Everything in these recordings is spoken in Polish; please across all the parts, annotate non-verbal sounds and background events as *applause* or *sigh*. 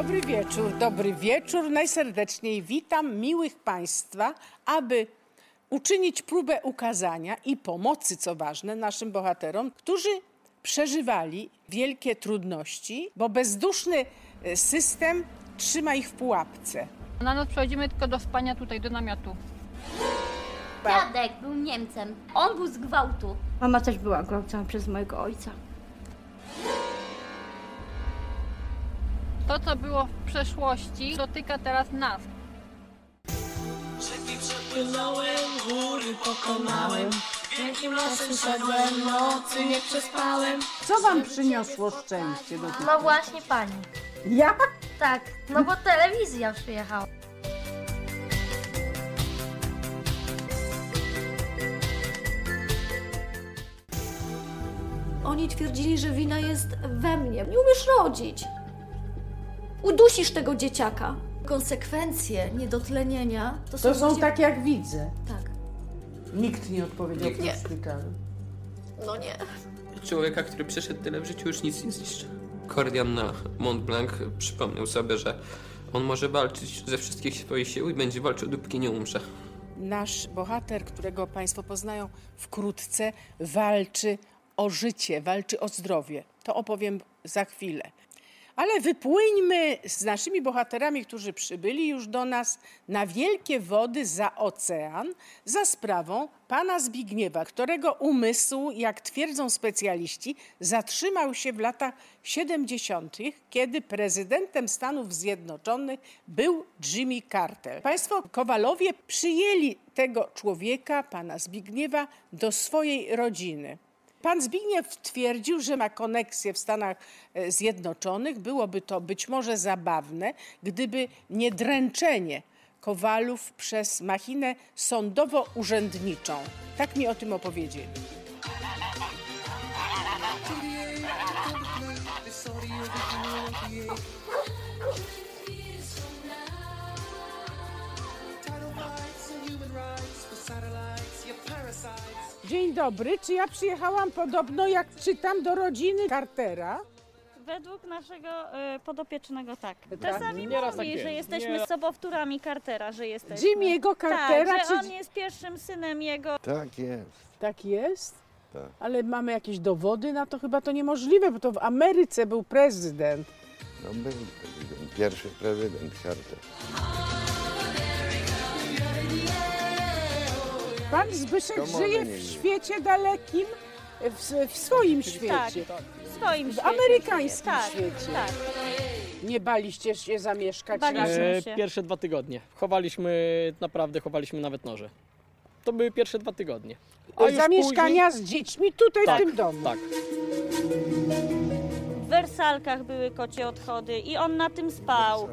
Dobry wieczór, dobry wieczór. Najserdeczniej witam miłych Państwa, aby uczynić próbę ukazania i pomocy, co ważne, naszym bohaterom, którzy przeżywali wielkie trudności, bo bezduszny e, system trzyma ich w pułapce. Na noc przechodzimy tylko do spania tutaj, do namiotu. Dziadek był Niemcem. On był z gwałtu. Mama też była gwałcona przez mojego ojca. To, co było w przeszłości, dotyka teraz nas. Rzeki przepłynąłem, góry pokonałem. Wielkim lasem szedłem, nocy nie przespałem. Co Wam przyniosło szczęście do. No właśnie pani. Ja? Tak, no bo telewizja przyjechała. Oni twierdzili, że wina jest we mnie. Nie umiesz rodzić. Udusisz tego dzieciaka. Konsekwencje niedotlenienia to są, To są właśnie- tak jak widzę. Tak. Nikt nie odpowiedział Nie. w szpitalu. No nie. Człowieka, który przeszedł tyle w życiu, już nic nie zniszczy. Kordian na Mont Blanc przypomniał sobie, że on może walczyć ze wszystkich swoich sił i będzie walczył, dopóki nie umrze. Nasz bohater, którego Państwo poznają wkrótce, walczy o życie, walczy o zdrowie. To opowiem za chwilę. Ale wypłyńmy z naszymi bohaterami, którzy przybyli już do nas na wielkie wody za ocean za sprawą pana Zbigniewa, którego umysł, jak twierdzą specjaliści, zatrzymał się w latach 70., kiedy prezydentem Stanów Zjednoczonych był Jimmy Carter. Państwo Kowalowie przyjęli tego człowieka, pana Zbigniewa, do swojej rodziny. Pan Zbigniew twierdził, że ma koneksję w Stanach e, Zjednoczonych. Byłoby to być może zabawne, gdyby nie dręczenie Kowalów przez machinę sądowo-urzędniczą. Tak mi o tym opowiedzieli. Dzień dobry. Czy ja przyjechałam podobno, jak czytam, do rodziny Cartera? Według naszego y, podopiecznego tak. Tak, Czasami nieraz mówi, tak że jest. jesteśmy Nieraz- sobowtórami Cartera, że jesteśmy. Jimmy'ego Cartera? Tak, że czy... on jest pierwszym synem jego. Tak jest. Tak jest? Tak. Ale mamy jakieś dowody na to? Chyba to niemożliwe, bo to w Ameryce był prezydent. No był prezydent, pierwszy prezydent Carter. Pan Zbyszek To żyje w świecie dalekim, w, w swoim świecie. Tak, w swoim W świecie. amerykańskim tak, świecie. Tak, Nie baliście się zamieszkać Baliśmy razem? się. E, pierwsze dwa tygodnie. Chowaliśmy, naprawdę chowaliśmy nawet noże. To były pierwsze dwa tygodnie. A już Zamieszkania z dziećmi tutaj Tak, w tym domu. Tak. w wersalkach były kocie odchody i on na tym spał.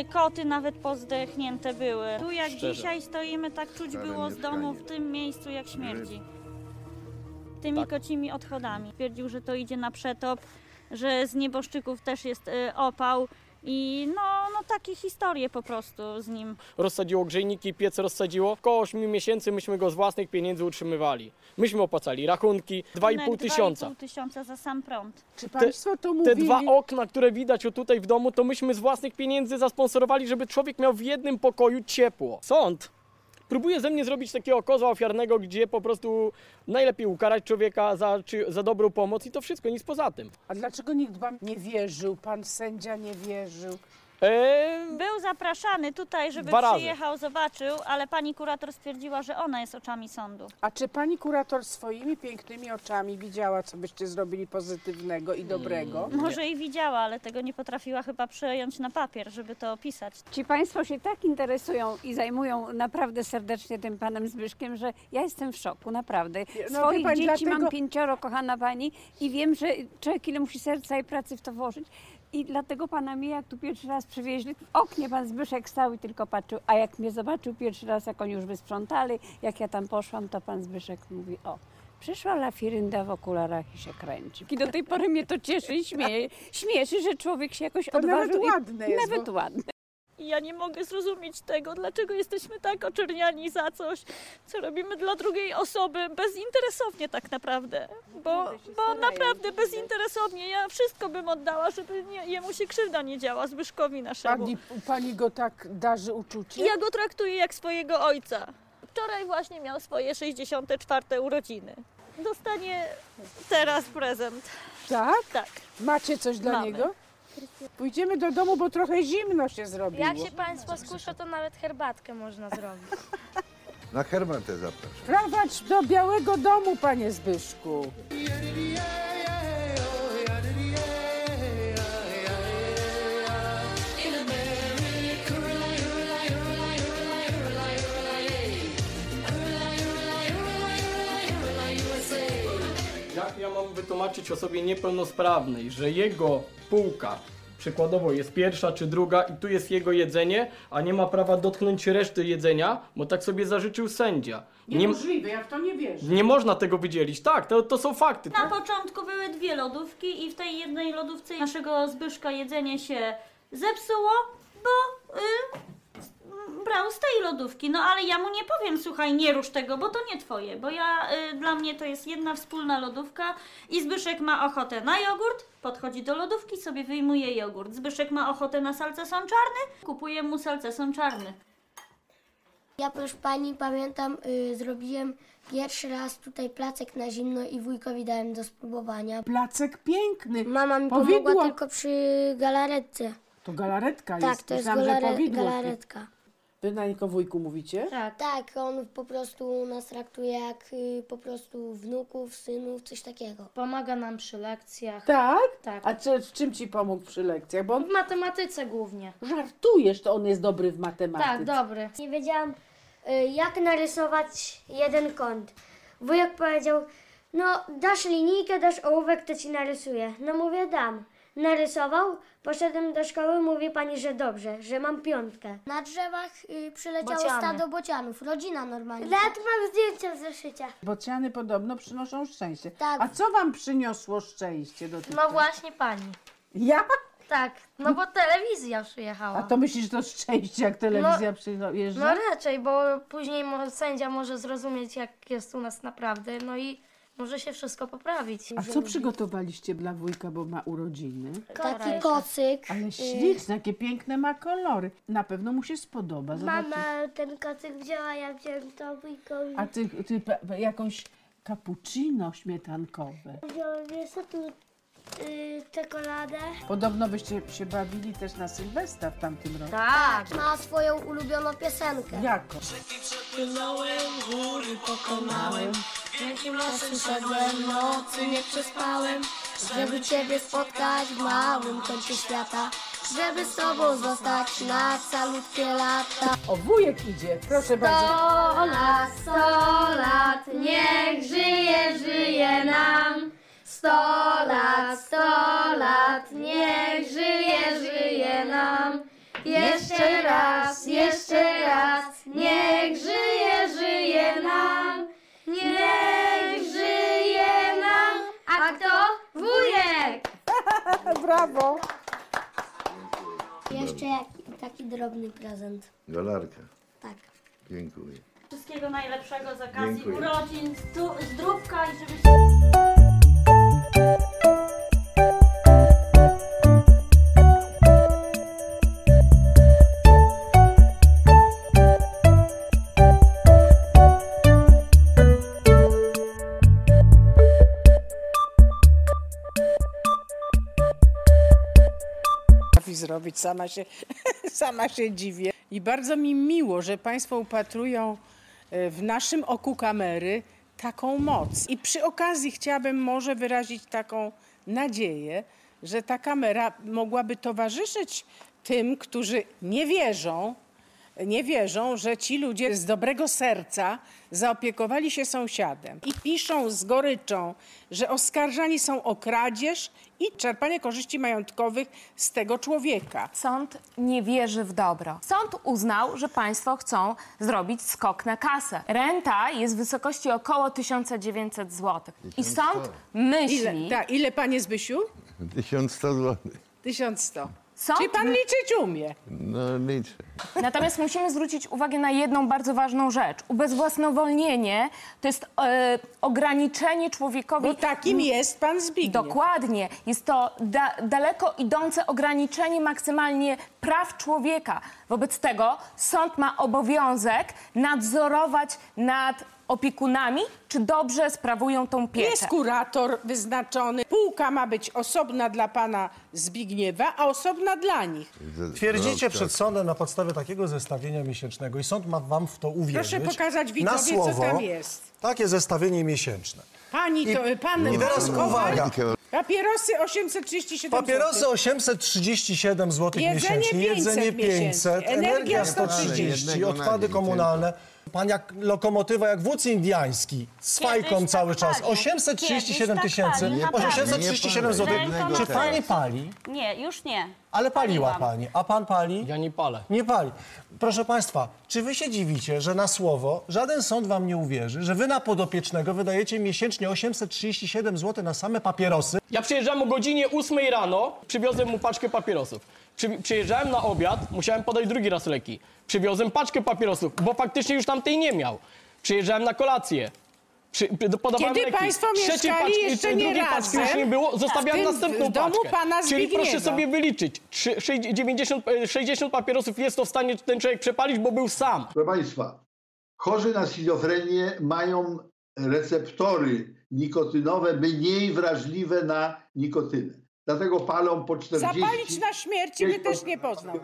Y, koty nawet pozdechnięte były. Tu jak Szczerze. dzisiaj stoimy, tak czuć Stare było z domu w mieszkanie. tym miejscu jak śmierdzi. Tymi Tak. kocimi odchodami. Twierdził, że to idzie na przetop, że z nieboszczyków też jest y, opał i no, no takie historie po prostu z nim. Rozsadziło grzejniki, piec rozsadziło. Koło 8 miesięcy myśmy go z własnych pieniędzy utrzymywali. Myśmy opłacali rachunki 2,5 tysiąca. 2,5 tysiąca za sam prąd. Czy państwo to Te mówili? dwa okna, które widać o tutaj w domu, to myśmy z własnych pieniędzy zasponsorowali, żeby człowiek miał w jednym pokoju ciepło. Sąd próbuje ze mnie zrobić takiego kozła ofiarnego, gdzie po prostu najlepiej ukarać człowieka za, czy, za dobrą pomoc i to wszystko, nic poza tym. A dlaczego nikt wam nie wierzył? Pan sędzia nie wierzył? Eee, Był zapraszany tutaj, żeby Dwa razy. przyjechał, zobaczył, ale pani kurator stwierdziła, że ona jest oczami sądu. A czy pani kurator swoimi pięknymi oczami widziała, co byście zrobili pozytywnego i dobrego? Może i widziała, ale tego nie potrafiła chyba przejąć na papier, żeby to opisać. Ci Państwo się tak interesują i zajmują naprawdę serdecznie tym Panem Zbyszkiem, że ja jestem w szoku, naprawdę. No, Swoich wie pani, dzieci dlatego- mam pięcioro, kochana Pani, i wiem, że człowiek ile musi serca i pracy w to włożyć. I dlatego Pana mnie, jak tu pierwszy raz przywieźli, w oknie Pan Zbyszek stał i tylko patrzył, a jak mnie zobaczył pierwszy raz, jak oni już wysprzątali, jak ja tam poszłam, to Pan Zbyszek mówi, o, Przyszła lafirynda w okularach i się kręci. I do tej pory mnie to cieszy i śmieje. śmieszy, że człowiek się jakoś To nawet odważył. i- ładne jest, Nawet bo- ładne. I ja nie mogę zrozumieć tego, dlaczego jesteśmy tak oczerniani za coś, co robimy dla drugiej osoby, bezinteresownie tak naprawdę. Bo, bo naprawdę bezinteresownie. Ja wszystko bym oddała, żeby nie, jemu się krzywda nie działa, Zbyszkowi naszemu. Pani, pani go tak darzy uczucie? Ja go traktuję jak swojego ojca. Wczoraj właśnie miał swoje 64 urodziny. Dostanie teraz prezent. Tak? Tak. Macie coś dla Mamy. niego? Pójdziemy do domu, bo trochę zimno się zrobiło. Jak się Państwo skuszą, to nawet herbatkę można zrobić. Na herbatę zapraszam. Prowadź do Białego Domu, panie Zbyszku. Ja mam wytłumaczyć osobie niepełnosprawnej, że jego półka przykładowo jest pierwsza czy druga i tu jest jego jedzenie, a nie ma prawa dotknąć reszty jedzenia, bo tak sobie zażyczył sędzia. Nie, Niemożliwe, ja w to nie wierzę. nie można tego wydzielić. Tak, to, to są fakty. Na początku były dwie lodówki i w tej jednej lodówce naszego Zbyszka jedzenie się zepsuło, bo y, brał z tej lodówki. No ale ja mu nie powiem, słuchaj, nie rusz tego, bo to nie twoje, bo ja, y, dla mnie to jest jedna wspólna lodówka i Zbyszek ma ochotę na jogurt, podchodzi do lodówki, sobie wyjmuje jogurt. Zbyszek ma ochotę na salceson czarny, kupuje mu salceson czarny. Ja proszę Pani pamiętam, y, zrobiłem pierwszy raz tutaj placek na zimno i wujkowi dałem do spróbowania. Placek piękny. Mama mi Powidło. pomogła tylko przy galaretce. To galaretka Tak, jest. to jest Myślałam, że galare- powidło. galaretka. Wy na niego wujku mówicie? Tak. tak, on po prostu nas traktuje jak y, po prostu wnuków, synów, coś takiego. Pomaga nam przy lekcjach. Tak? Tak. A czy, w czym ci pomógł przy lekcjach? Bo on W matematyce głównie. żartujesz, to on jest dobry w matematyce. Tak, dobry. Nie wiedziałam, y, jak narysować jeden kąt. Wujek powiedział, no dasz linijkę, dasz ołówek, to ci narysuję. No mówię, dam. Narysował, poszedłem do szkoły, mówi pani, że dobrze, że mam piątkę. Na drzewach y, przyleciało Bociany. stado bocianów, rodzina normalnie. Nawet mam zdjęcia z zeszycia. Bociany podobno przynoszą szczęście. Tak. A co wam przyniosło szczęście do tych No właśnie pani. Ja? Tak, no bo telewizja przyjechała. A to myślisz, że to szczęście, jak telewizja przyjeżdża? No raczej, bo później mo- sędzia może zrozumieć, jak jest u nas naprawdę, no i może się wszystko poprawić. A co przygotowaliście dla wujka, bo ma urodziny? Taki kocyk. Ale śliczne, jakie piękne ma kolory. Na pewno mu się spodoba. Zobaczy. Mama ten kocyk wzięła, ja wziąłem to wujkowi. A ty, ty jakąś cappuccino śmietankowe. Wziąłem jeszcze tu y, czekoladę. Podobno byście się bawili też na Sylwestra w tamtym roku. Tak. Ma swoją ulubioną piosenkę. Jako? Płynąłem, góry pokonałem Wielkim lasem szedłem, nocy nie przespałem Żeby Ciebie spotkać w małym kącie świata. Żeby z Tobą zostać na calutkie lata. O, wujek idzie, proszę bardzo. Sto lat, sto lat, niech żyje, żyje nam. Sto lat, sto lat, niech żyje, żyje nam. Jeszcze raz, jeszcze raz, niech żyje, żyje nam. Niech żyje nam. A kto? Wujek! Brawo. Jeszcze taki drobny prezent. Golarka. Tak. Dziękuję. Wszystkiego najlepszego z okazji Dziękuję. urodzin, stu- zdrówka i żeby potrafi zrobić, sama się, *laughs* sama się dziwię. I bardzo mi miło, że Państwo upatrują e, w naszym oku kamery taką moc. I przy okazji chciałabym może wyrazić taką nadzieję, że ta kamera mogłaby towarzyszyć tym, którzy nie wierzą, nie wierzą, że ci ludzie z dobrego serca zaopiekowali się sąsiadem i piszą z goryczą, że oskarżani są o kradzież i czerpanie korzyści majątkowych z tego człowieka. Sąd nie wierzy w dobro. Sąd uznał, że państwo chcą zrobić skok na kasę. Renta jest w wysokości około 1900 zł. I sąd myśli, Ile, tak, ile panie Zbysiu? 1100 zł. 1100. Sąd Czyli pan liczyć umie. No liczę. Natomiast musimy zwrócić uwagę na jedną bardzo ważną rzecz. Ubezwłasnowolnienie to jest e, ograniczenie człowiekowi... Bo takim jest pan Zbigniew. Dokładnie. Jest to da, daleko idące ograniczenie maksymalnie praw człowieka. Wobec tego sąd ma obowiązek nadzorować nad opiekunami, czy dobrze sprawują tą pieczę. Jest kurator wyznaczony. Półka ma być osobna dla pana Zbigniewa, a osobna dla nich. Twierdzicie No, przed sądem na podstawie takiego zestawienia miesięcznego i sąd ma wam w to uwierzyć. Proszę pokazać na widzowie, co słowo, tam jest. Takie zestawienie miesięczne. Pani to, pan I teraz uwaga. Papierosy 837 Papierosy zł. 837 zł Jedzenie miesięcznie, 500 jedzenie 500, miesięcznie, energia energia 130, jednego na odpady dzień komunalne. Pan jak lokomotywa, jak wódz indyjski, z fajką tak cały czas. palił. 837 Kiedyś tak tysięcy, palił, naprawdę. 837 zł. Czy pani pali? Nie, już nie. Ale paliła Paliłam. pani. A pan pali? Ja nie palę. Nie pali. Proszę Państwa, czy Wy się dziwicie, że na słowo żaden sąd Wam nie uwierzy, że Wy na podopiecznego wydajecie miesięcznie 837 zł na same papierosy? Ja przyjeżdżałem o godzinie 8 rano, przywiozłem mu paczkę papierosów. Przy, przyjeżdżałem na obiad, musiałem podać drugi raz leki. Przywiozłem paczkę papierosów, bo faktycznie już tamtej nie miał. Przyjeżdżałem na kolację. Przy, podawałem Kiedy leki. państwo Trzeciej mieszkali paczki, jeszcze drugiej nie paczki już nie było, zostawiałem tym- następną w domu paczkę. pana Czyli proszę sobie wyliczyć, trzy- sześć- 90, e, 60 papierosów jest to w stanie ten człowiek przepalić, bo był sam. Proszę Państwa, chorzy na schizofrenię mają receptory nikotynowe mniej wrażliwe na nikotynę. Dlatego palą po 40 Zapalić na śmierć mnie też nie poznał.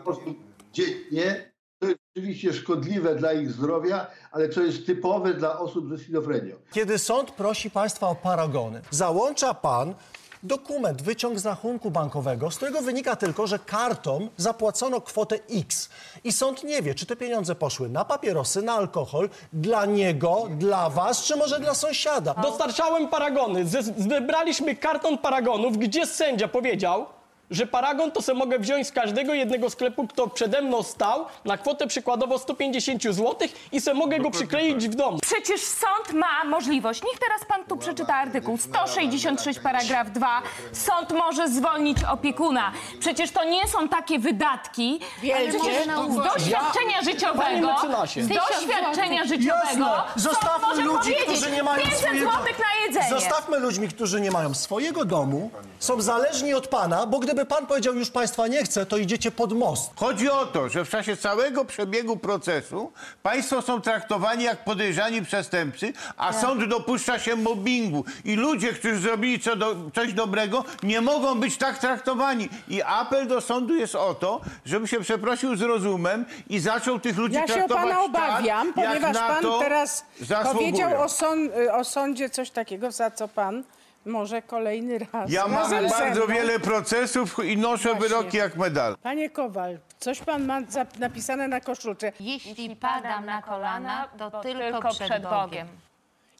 dziennie. To jest oczywiście szkodliwe dla ich zdrowia, ale co jest typowe dla osób ze schizofrenią. Kiedy sąd prosi Państwa o paragony, załącza Pan dokument, wyciąg z rachunku bankowego, z którego wynika tylko, że kartą zapłacono kwotę X. I sąd nie wie, czy te pieniądze poszły na papierosy, na alkohol, dla niego, dla Was, czy może dla sąsiada. Dostarczałem paragony. Ze- Zebraliśmy karton paragonów, gdzie sędzia powiedział, że paragon to sobie mogę wziąć z każdego jednego sklepu, kto przede mną stał, na kwotę przykładowo 150 zł i sobie mogę go przykleić w domu. Przecież sąd ma możliwość, niech teraz pan tu przeczyta artykuł 166 paragraf 2, sąd może zwolnić opiekuna. Przecież to nie są takie wydatki, Wielkie. przecież z doświadczenia życiowego, mecenasie. z doświadczenia życiowego, sąd zostawmy może ludzi, powiedzieć którzy nie mają 500 swojego... złotych na jedzenie. Zostawmy ludźmi, którzy nie mają swojego domu, są zależni od Pana, bo gdyby Pan powiedział, już Państwa nie chce, to idziecie pod most. Chodzi o to, że w czasie całego przebiegu procesu państwo są traktowani jak podejrzani przestępcy, a sąd dopuszcza się mobbingu. I ludzie, którzy zrobili co do, coś dobrego, nie mogą być tak traktowani. I apel do sądu jest o to, żeby się przeprosił z rozumem i zaczął tych ludzi Ja się o traktować pana obawiam, tak, ponieważ pan teraz zasługują. powiedział o, sąd, o sądzie coś takiego, za co pan może kolejny raz. Ja mam razem ze bardzo mną. wiele procesów i noszę Właśnie. wyroki jak medal. Panie Kowal, coś pan ma za- napisane na koszulce. Jeśli padam na kolana, to tylko, przed Bogiem.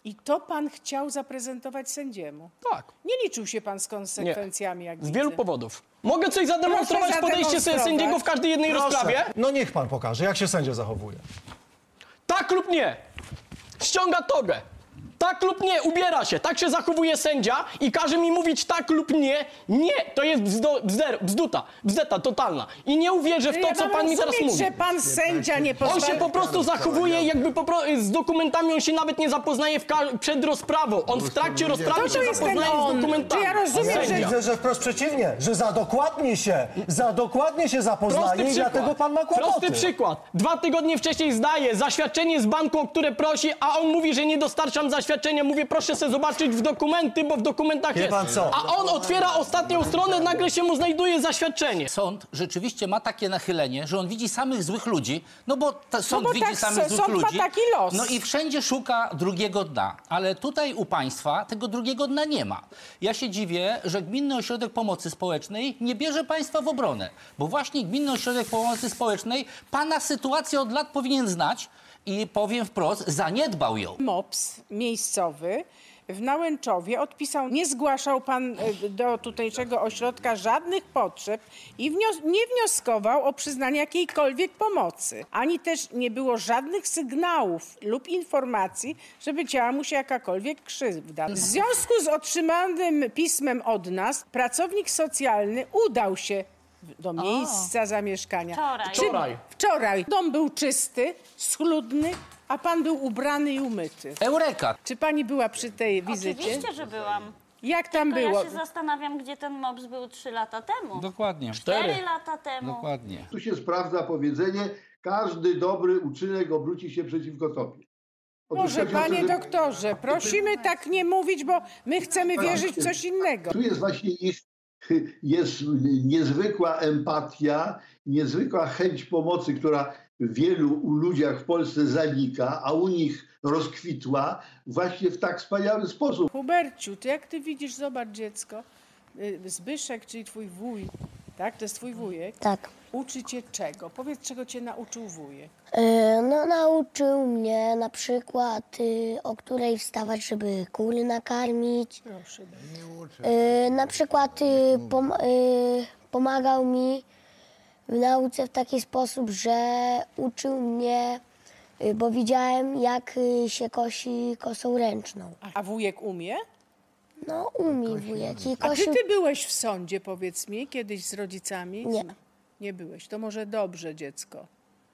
I to pan chciał zaprezentować sędziemu. Tak. Nie liczył się pan z konsekwencjami, jak Z widzę. wielu powodów. Mogę coś zademonstrować Proszę podejście sobie zademonstrować. sędziego w każdej jednej Proszę. rozprawie? No niech Pan pokaże, jak się sędzia zachowuje. Tak lub nie. Ściąga togę. Tak lub nie, ubiera się. Tak się zachowuje sędzia i każe mi mówić tak lub nie. Nie, to jest bzdo, bzder, bzduta, bzdeta totalna. I nie uwierzę w to, Ja co pan mi teraz mówi. że pan sędzia nie On pozwala... się po prostu zachowuje jakby po pro... z dokumentami, on się nawet nie zapoznaje w ka... przed rozprawą. On w trakcie rozprawy się jest ten zapoznaje on. z dokumentami. Czy ja rozumiem, że- widzę, że wprost przeciwnie, że za dokładnie się, za dokładnie się zapoznaje i dlatego Pan ma kłopoty. Prosty przykład. Dwa tygodnie wcześniej zdaje zaświadczenie z banku, o które prosi, a on mówi, że nie dostarczam zaświadczenia. Mówię, proszę sobie zobaczyć w dokumenty, bo w dokumentach Wie jest. pan co? A on otwiera ostatnią stronę, nagle się mu znajduje zaświadczenie. Sąd rzeczywiście ma takie nachylenie, że on widzi samych złych ludzi, no bo ta, sąd bo widzi tak, samych złych sąd ma ludzi. taki los. No i wszędzie szuka drugiego dna. Ale tutaj u państwa tego drugiego dna nie ma. Ja się dziwię, że Gminny Ośrodek Pomocy Społecznej nie bierze państwa w obronę. Bo właśnie Gminny Ośrodek Pomocy Społecznej pana sytuację od lat powinien znać i powiem wprost, zaniedbał ją. MOPS miejscowy w Nałęczowie odpisał, nie zgłaszał pan e, do tutejszego ośrodka żadnych potrzeb i wnios- nie wnioskował o przyznanie jakiejkolwiek pomocy. Ani też nie było żadnych sygnałów lub informacji, żeby działa mu się jakakolwiek krzywda. W związku z otrzymanym pismem od nas pracownik socjalny udał się do miejsca zamieszkania. Wczoraj. Czy- Wczoraj. Wczoraj. Dom był czysty, schludny, a pan był ubrany i umyty. Eureka! Czy pani była przy tej wizycie? Oczywiście, że byłam. Jak tam Tylko było? ja się zastanawiam, gdzie ten mops był trzy lata temu. Dokładnie. Cztery lata temu. Dokładnie. Tu się sprawdza powiedzenie, każdy dobry uczynek obróci się przeciwko tobie. Otóż Może chodzi o to, panie że- doktorze, prosimy tak nie mówić, bo my chcemy wierzyć w coś innego. Tu jest właśnie ich, jest niezwykła empatia, niezwykła chęć pomocy, która w wielu u ludziach w Polsce zanika, a u nich rozkwitła właśnie w tak wspaniały sposób. Huberciu, ty jak ty widzisz, zobacz dziecko, y, Zbyszek, czyli twój wuj, tak? To jest twój wujek? Tak. Uczy cię czego? Powiedz, czego cię nauczył wujek. E, No, nauczył mnie na przykład, y, o której wstawać, żeby kury nakarmić. Proszę. E, Na przykład y, pom- y, pomagał mi w nauce w taki sposób, że uczył mnie, y, bo widziałem, jak y, się kosi kosą ręczną. A wujek umie? No, umie wujek i A ty, kosił... ty byłeś w sądzie, powiedz mi, kiedyś z rodzicami? Nie. Nie byłeś. To może dobrze, dziecko.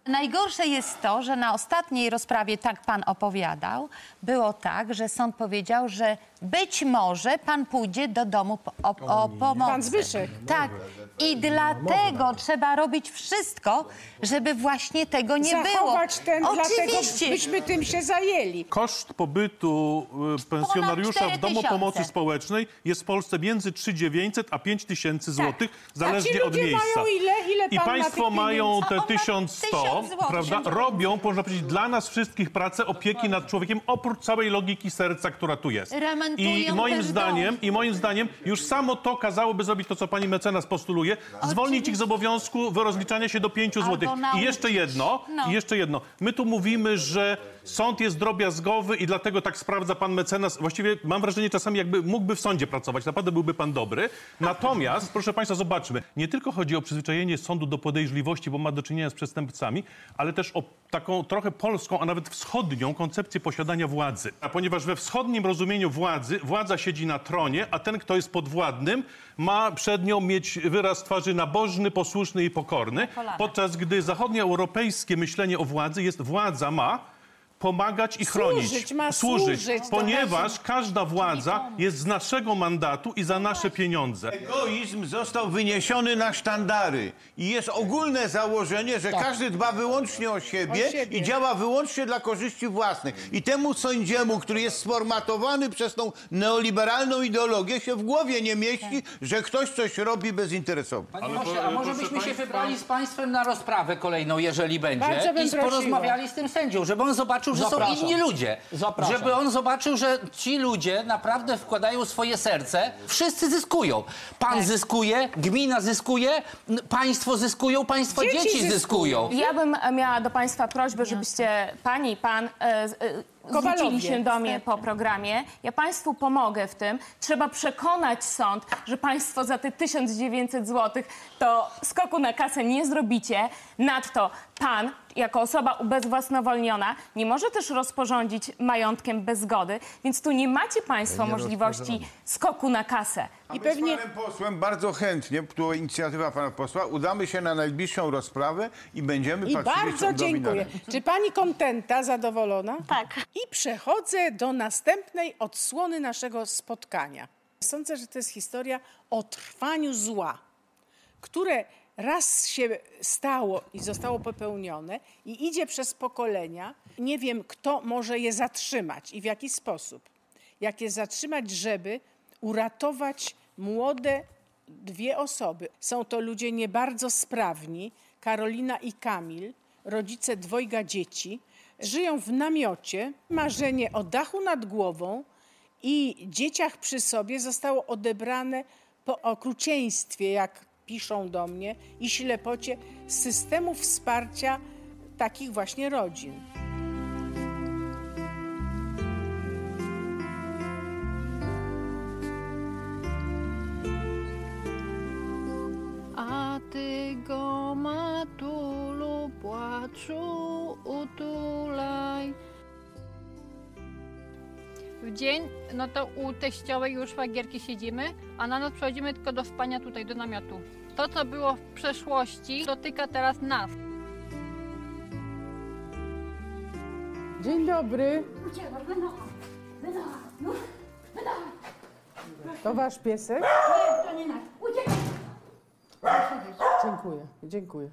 Najgorsze jest to, że na ostatniej rozprawie, tak pan opowiadał, było tak, że sąd powiedział, że być może pan pójdzie do domu po, o, o pomocy. Pan Zbyszek. Tak. I dlatego trzeba robić wszystko, żeby właśnie tego nie było. Zachować ten, Oczywiście. dlatego byśmy tym się zajęli. Koszt pobytu y, pensjonariusza w domu 4000. pomocy społecznej jest w Polsce między 3900 a 5000 złotych, A ci zależnie od ludzie miejsca. mają ile? Ile I pan ma państwo tych mają pieniędzy? te A on ma 1100, 1000 złotych. prawda? Robią, można powiedzieć, dla nas wszystkich pracę opieki nad człowiekiem, oprócz całej logiki serca, która tu jest. Remontują I moim też zdaniem, dom. i moim zdaniem już samo to kazałoby zrobić to, co pani mecenas postuluje, zwolnić ich z obowiązku rozliczania się do 5 złotych. I jeszcze jedno, No. i jeszcze jedno. My tu mówimy, że sąd jest drobiazgowy i dlatego tak sprawdza pan mecenas. Właściwie mam wrażenie czasami, jakby mógłby w sądzie pracować. Naprawdę byłby pan dobry. Natomiast, proszę państwa, zobaczmy. Nie tylko chodzi o przyzwyczajenie sądu do podejrzliwości, bo ma do czynienia z przestępcami, ale też o taką trochę polską, a nawet wschodnią koncepcję posiadania władzy. A ponieważ we wschodnim rozumieniu władzy, władza siedzi na tronie, a ten, kto jest podwładnym, ma przed nią mieć wyraz twarzy nabożny, posłuszny i pokorny. Podczas gdy zachodnioeuropejskie myślenie o władzy jest władza ma pomagać i chronić. Służyć, ma służyć, ponieważ każda władza jest z naszego mandatu i za nasze pieniądze. Egoizm został wyniesiony na sztandary i jest ogólne założenie, że każdy dba wyłącznie o siebie, O siebie. i działa wyłącznie dla korzyści własnych. I temu sędziemu, który jest sformatowany przez tą neoliberalną ideologię, się w głowie nie mieści, że ktoś coś robi bezinteresowo. Panie pośle, a może byśmy się wybrali z państwem na rozprawę kolejną, jeżeli będzie, i prosiła. porozmawiali z tym sędzią, żeby on zobaczył, że Zapraszam. są inni ludzie. Zapraszam. Żeby on zobaczył, że ci ludzie naprawdę wkładają swoje serce. Wszyscy zyskują. Pan Tak. zyskuje, gmina zyskuje, n- państwo zyskują, państwo Dzieci dzieci, zyskują. zyskują. Ja bym e, miała do Państwa prośbę, żebyście pani i pan e, z- e, Kowalowie. zwrócili się do mnie po programie. Ja Państwu pomogę w tym. Trzeba przekonać sąd, że Państwo za te 1900 zł to skoku na kasę nie zrobicie. Nadto Pan, jako osoba ubezwłasnowolniona, nie może też rozporządzić majątkiem bez zgody, więc tu nie macie Państwo Nie możliwości skoku na kasę. I pewnie... z panem posłem bardzo chętnie, tu inicjatywa pana posła, udamy się na najbliższą rozprawę i będziemy I patrzyli bardzo dziękuję. Czy pani kontenta, zadowolona? Tak. I przechodzę do następnej odsłony naszego spotkania. Sądzę, że to jest historia o trwaniu zła, które raz się stało i zostało popełnione i idzie przez pokolenia. Nie wiem, kto może je zatrzymać i w jaki sposób. Jak je zatrzymać, żeby uratować młode dwie osoby. Są to ludzie nie bardzo sprawni, Karolina i Kamil, rodzice dwojga dzieci. Żyją w namiocie. Marzenie o dachu nad głową i dzieciach przy sobie zostało odebrane po okrucieństwie, jak piszą do mnie, i ślepocie systemu wsparcia takich właśnie rodzin. A ty go matulu płaczu utulaj. W dzień, no to u teściowej już szwagierki siedzimy, a na noc przechodzimy tylko do spania tutaj, do namiotu. To, co było w przeszłości, dotyka teraz nas. Dzień dobry. To wasz piesek? Dziękuję, dziękuję.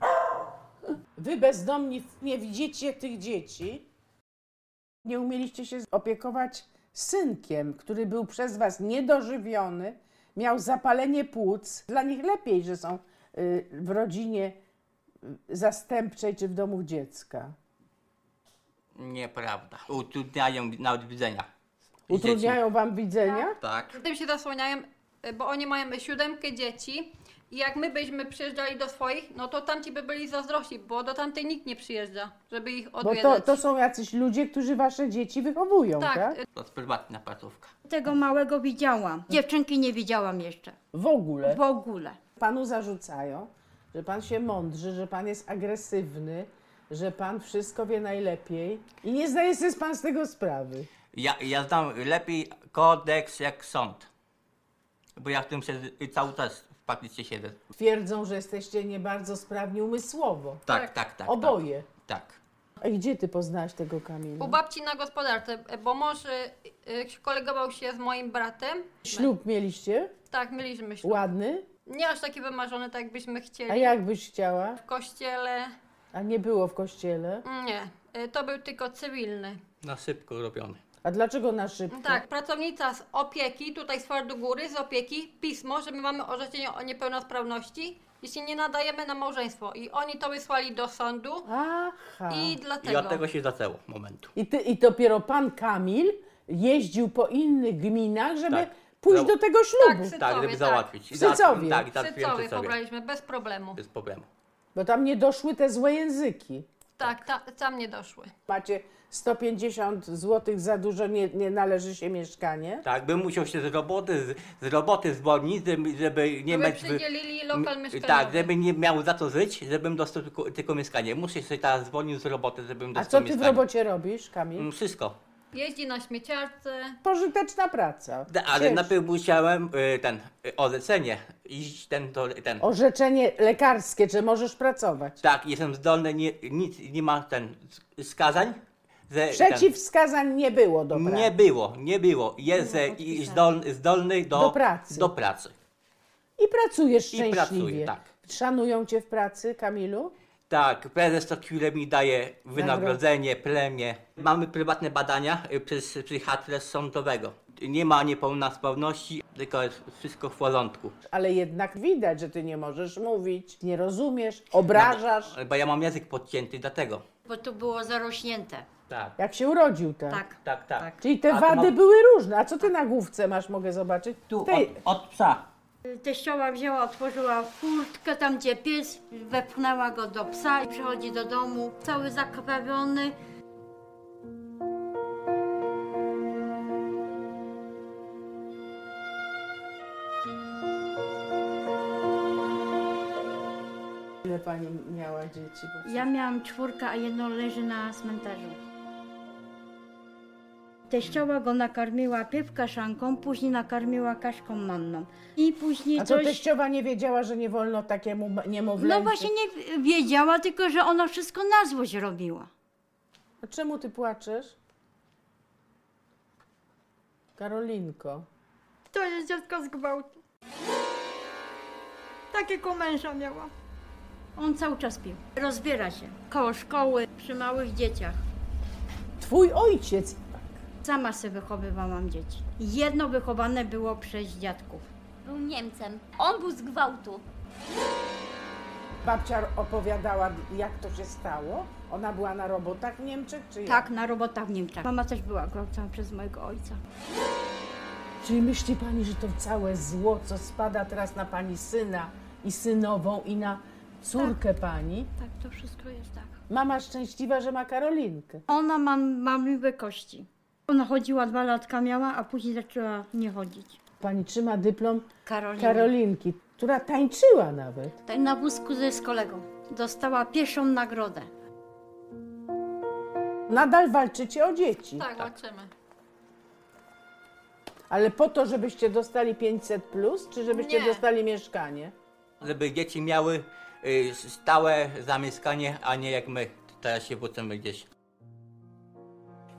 Wy bezdomni nie widzicie tych dzieci. Nie umieliście się opiekować synkiem, który był przez was niedożywiony, miał zapalenie płuc. Dla nich lepiej, że są y, w rodzinie y, zastępczej czy w domu dziecka. Nieprawda. Utrudniają nawet widzenia. Utrudniają wam widzenia? Tak. Tym się zasłaniają, y, bo oni mają siódemkę dzieci i jak my byśmy przyjeżdżali do swoich, no to tamci by byli zazdrości, bo do tamtej nikt nie przyjeżdża, żeby ich Bo odwiedzać. to, to są jacyś ludzie, którzy wasze dzieci wychowują, tak? Tak, To jest prywatna placówka. Tego małego widziałam. Dziewczynki nie widziałam jeszcze. W ogóle? W ogóle. Panu zarzucają, że pan się mądrzy, że pan jest agresywny, że pan wszystko wie najlepiej i nie zdaje sobie pan z tego sprawy. Ja, ja znam lepiej kodeks jak sąd. Bo ja w tym się cały czas w praktyce siedzę. Twierdzą, że jesteście nie bardzo sprawni umysłowo. Tak, tak, tak. Oboje. Tak. A gdzie ty poznałaś tego Kamila? U babci na gospodarce, bo mąż y, y, kolegował się z moim bratem. Ślub mieliście? Tak, mieliśmy ślub. Ładny? Nie aż taki wymarzony, tak jakbyśmy chcieli. A jak byś chciała? W kościele. A nie było w kościele? Nie, y, to był tylko cywilny. Na szybko robiony. A dlaczego na szybko? Tak, pracownica z opieki, tutaj z Twardogóry, z opieki, pismo, że my mamy orzeczenie o niepełnosprawności, jeśli nie nadajemy na małżeństwo. I oni to wysłali do sądu. Aha. I I dlatego. od tego się zaczęło momentu. I, ty, I dopiero pan Kamil jeździł po innych gminach, żeby Tak. pójść No. do tego ślubu. Sycowie, Tak, żeby tak. załatwić. W Sycowie. Tak, W tak, Sycowie pobraliśmy, bez problemu. Bez problemu. Bo tam nie doszły te złe języki. Tak, ta, tam nie doszły. Macie 150 zł za dużo, nie, nie należy się mieszkanie. Tak, bym musiał się z roboty, z, z roboty zwolnić, żeby, żeby nie Żeby mieć... przydzielili lokal mieszkaniowy. Tak, żeby nie miał za co żyć, żebym dostał tylko, tylko mieszkanie. Muszę się teraz zwolnić z roboty, żebym A dostał co ty w mieszkanie. robocie robisz, Kamil? Mm, Wszystko. Jeździ na śmieciarce. Pożyteczna praca. Da- Ale Cięż- najpierw musiałem y, ten, y, olecenie, iść ten, to, ten. Orzeczenie lekarskie, że możesz pracować. Tak, jestem zdolny, nie, nic, nie ma ten skazań. Że, Przeciwwskazań nie było do pracy. Nie było, nie było. Jest e, i zdolny, zdolny do, Do pracy. Do pracy. I pracujesz I szczęśliwie. pracuję, tak. Szanują cię w pracy, Kamilu? Tak, prezes co chwilę mi daje wynagrodzenie, premię. Mamy prywatne badania y, przez psychiatrę sądowego. Nie ma niepełnosprawności, tylko jest wszystko w porządku. Ale jednak widać, że ty nie możesz mówić, nie rozumiesz, obrażasz. Bo ja mam język podcięty, dlatego. Bo tu było zarośnięte. Tak. Jak się urodził, tak? Tak. Tak, tak. Czyli te A to wady były różne. A co ty na główce masz, mogę zobaczyć? Tu, Tej- od, od psa. Teściowa wzięła, otworzyła furtkę tam, gdzie pies, wepchnęła go do psa i przychodzi do domu, cały zakrwawiony. Ile pani miała dzieci? Bo Ja miałam czwórkę, a jedno leży na cmentarzu. Teściowa go nakarmiła pierw kaszanką, później nakarmiła kaszką manną. I później A to coś... teściowa nie wiedziała, że nie wolno takiemu niemowlęciu? No właśnie nie wiedziała, tylko że ona wszystko na złość robiła. A czemu ty płaczesz? Karolinko. To jest dziecko z gwałtu. Takiego męża miała. On cały czas pił. Rozbiera się. Koło szkoły, przy małych dzieciach. Twój ojciec. Sama sobie wychowywałam dzieci. Jedno wychowane było przez dziadków. Był Niemcem. On był z gwałtu. Babcia opowiadała, jak to się stało? Ona była na robotach w Niemczech, czy jak? Tak, na robotach w Niemczech. Mama też była gwałcona przez mojego ojca. Czyli myśli pani, że to całe zło, co spada teraz na pani syna i synową i na córkę pani? Tak, to wszystko jest tak. Mama szczęśliwa, że ma Karolinkę. Ona ma, ma miłe kości. Ona chodziła dwa latka miała, a później zaczęła nie chodzić. Pani trzyma dyplom Karolina. Karolinki, która tańczyła nawet. Tak na wózku ze z kolegą. Dostała pierwszą nagrodę. Nadal walczycie o dzieci. Tak, walczymy. Ale po to, żebyście dostali 500 plus, czy żebyście Nie. dostali mieszkanie? żeby dzieci miały y, stałe zamieszkanie, a nie jak my teraz się wrócimy gdzieś.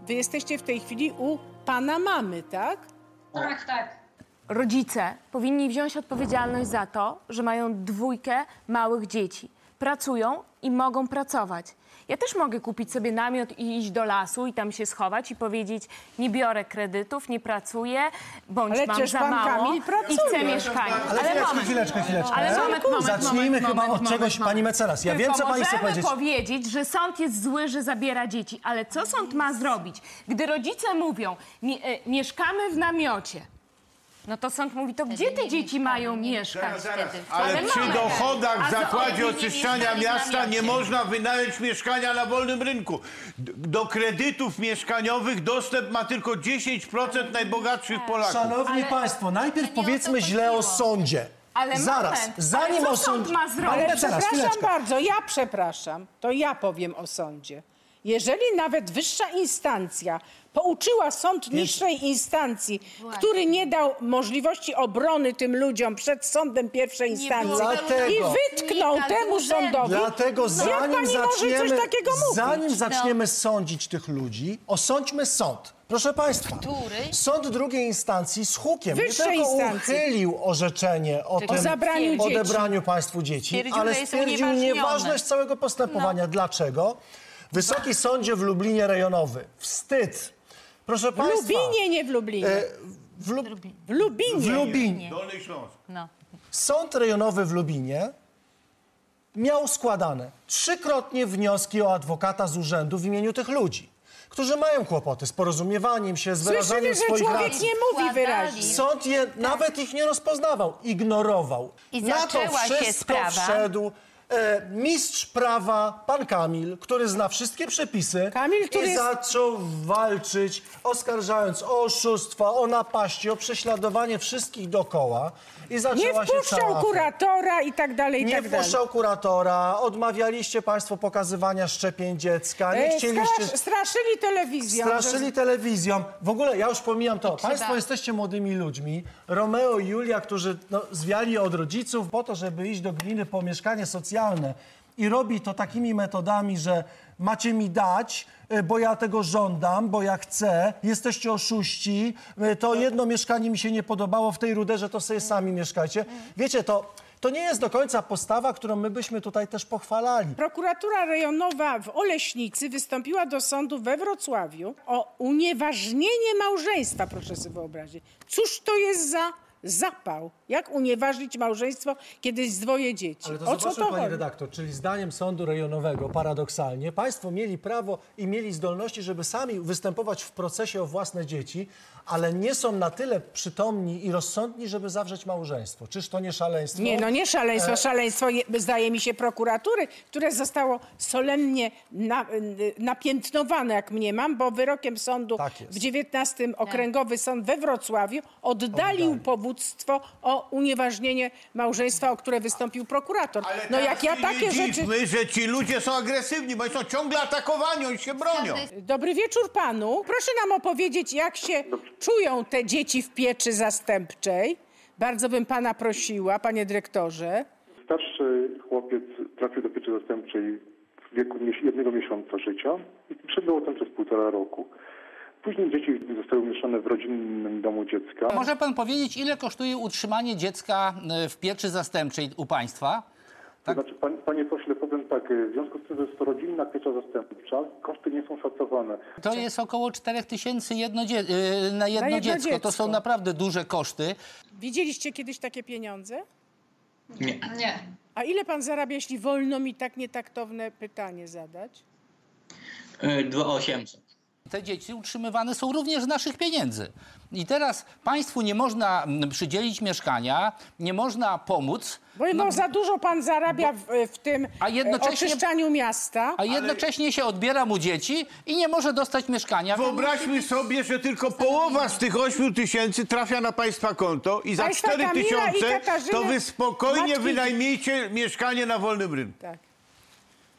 Wy jesteście w tej chwili u pana mamy, tak? Tak, tak. Rodzice powinni wziąć odpowiedzialność za to, że mają dwójkę małych dzieci. Pracują i mogą pracować. Ja też mogę kupić sobie namiot i iść do lasu i tam się schować i powiedzieć, nie biorę kredytów, nie pracuję, bądź Ale mam przecież za pan mało Kamil i chcę mieszkanie. Ale chwileczkę, moment. chwileczkę, chwileczkę. Ale moment, moment, Zacznijmy moment, chyba moment, od czegoś, moment. pani mecenas. Ja wiem, co pani chce powiedzieć. powiedzieć, że sąd jest zły, że zabiera dzieci, ale co sąd ma zrobić? Gdy rodzice mówią, mie e, mieszkamy w namiocie, no to sąd mówi, to gdzie te dzieci mają mieszkać? Ale przy dochodach A w za- zakładzie oczyszczania mieszkali miasta nie można wynająć mieszkania na wolnym rynku. D- Do kredytów mieszkaniowych dostęp ma tylko 10% najbogatszych Polaków. Szanowni Państwo, najpierw powiedzmy źle o sądzie. Ale Zaraz, moment, zanim ale co o sąd... sąd ma zrobić? Ale Teraz, przepraszam chwileczkę. bardzo, ja przepraszam, to ja powiem o sądzie. Jeżeli nawet wyższa instancja pouczyła sąd niższej instancji, który nie dał możliwości obrony tym ludziom przed sądem pierwszej instancji było Dlatego- i wytknął z temu sądowi, Dlatego no jak zanim pani może zaczniemy, coś takiego mówić? zanim zaczniemy sądzić tych ludzi, osądźmy sąd. Proszę Państwa, sąd drugiej instancji z hukiem nie Wyższej tylko instancji. uchylił orzeczenie o, O tym, zabraniu dzieci. odebraniu państwu dzieci, Stwierdził, ale że jest stwierdził unieważnione. nieważność całego postępowania. Dlaczego? Wysoki Sądzie w Lublinie Rejonowy. Wstyd. Proszę W Państwa. Lubinie, nie w Lublinie. e, w, Lub... W Lubinie. w Lubinie. Dolny Śląsk. No. Sąd rejonowy w Lubinie miał składane trzykrotnie wnioski o adwokata z urzędu w imieniu tych ludzi, którzy mają kłopoty z porozumiewaniem się, z Słyszymy, wyrażaniem że swoich człowiek racji. nie mówi wyraźnie. Sąd je, nawet ich nie rozpoznawał, ignorował. I Na to zaczęła się wszystko sprawa. wszedł e, mistrz prawa, pan Kamil, który zna wszystkie przepisy Kamil, który i jest- zaczął walczyć, oskarżając o oszustwa, o napaści, o prześladowanie wszystkich dookoła. I Nie zaczęła się cała wpuszczał afera. kuratora i tak dalej, i Nie tak dalej. wpuszczał kuratora, odmawialiście państwo pokazywania szczepień dziecka, nie E, chcieliście... strasz- Straszyli telewizją. Straszyli telewizją. W ogóle, ja już pomijam to. Państwo jesteście młodymi ludźmi. Romeo i Julia, którzy no, zwiali od rodziców po to, żeby iść do gminy po mieszkanie socjalne i robi to takimi metodami, że macie mi dać, y, bo ja tego żądam, bo ja chcę, jesteście oszuści, y, to jedno mieszkanie mi się nie podobało w tej ruderze, to sobie sami mieszkajcie. Wiecie, to, to nie jest do końca postawa, którą my byśmy tutaj też pochwalali. Prokuratura rejonowa w Oleśnicy wystąpiła do sądu we Wrocławiu o unieważnienie małżeństwa, proszę sobie wyobrazić. Cóż to jest za zapał? Jak unieważnić małżeństwo, kiedy jest dwoje dzieci? Ale to o co to pani chodzi? redaktor, czyli zdaniem sądu rejonowego, paradoksalnie, państwo mieli prawo i mieli zdolności, żeby sami występować w procesie o własne dzieci, ale nie są na tyle przytomni i rozsądni, żeby zawrzeć małżeństwo. Czyż to nie szaleństwo? Nie, no nie szaleństwo. E, Szaleństwo, je, zdaje mi się, prokuratury, które zostało solennie na, napiętnowane, jak mniemam, bo wyrokiem sądu Tak w 19 Okręgowy Sąd we Wrocławiu oddalił powództwo o unieważnienie małżeństwa, o które wystąpił prokurator. Ale no jak ja takie rzeczy... że ci ludzie są agresywni, bo oni są ciągle atakowani, oni się bronią. Dobry wieczór panu. Proszę nam opowiedzieć, jak się czują te dzieci w pieczy zastępczej. Bardzo bym pana prosiła, panie dyrektorze. Starszy chłopiec trafił do pieczy zastępczej w wieku jednego miesiąca życia i przebywał tam przez półtora roku. Później dzieci zostały umieszczone w rodzinnym domu dziecka. Może pan powiedzieć, ile kosztuje utrzymanie dziecka e, w pieczy zastępczej u państwa? To znaczy, pan, panie pośle, powiem tak, w związku z tym, że jest to rodzinna piecza zastępcza, koszty nie są szacowane. To jest około 4 tysięcy jedno dzie- e, na jedno, jedno dziecko. dziecko. To są naprawdę duże koszty. Widzieliście kiedyś takie pieniądze? Nie. Nie. A ile pan zarabia, jeśli wolno mi tak nietaktowne pytanie zadać? E, 2800. Te dzieci utrzymywane są również z naszych pieniędzy. I teraz państwu nie można mm, przydzielić mieszkania, nie można pomóc. Bo no, za dużo pan zarabia w, w tym A jednocześnie- oczyszczaniu miasta. A jednocześnie się odbiera mu dzieci i nie może dostać mieszkania. Wyobraźmy sobie, że tylko połowa z tych 8 tysięcy trafia na państwa konto i za Państwa 4 Kamila i tysiące Katarzyny, to wy spokojnie matki- wynajmijcie mieszkanie na wolnym rynku. Tak.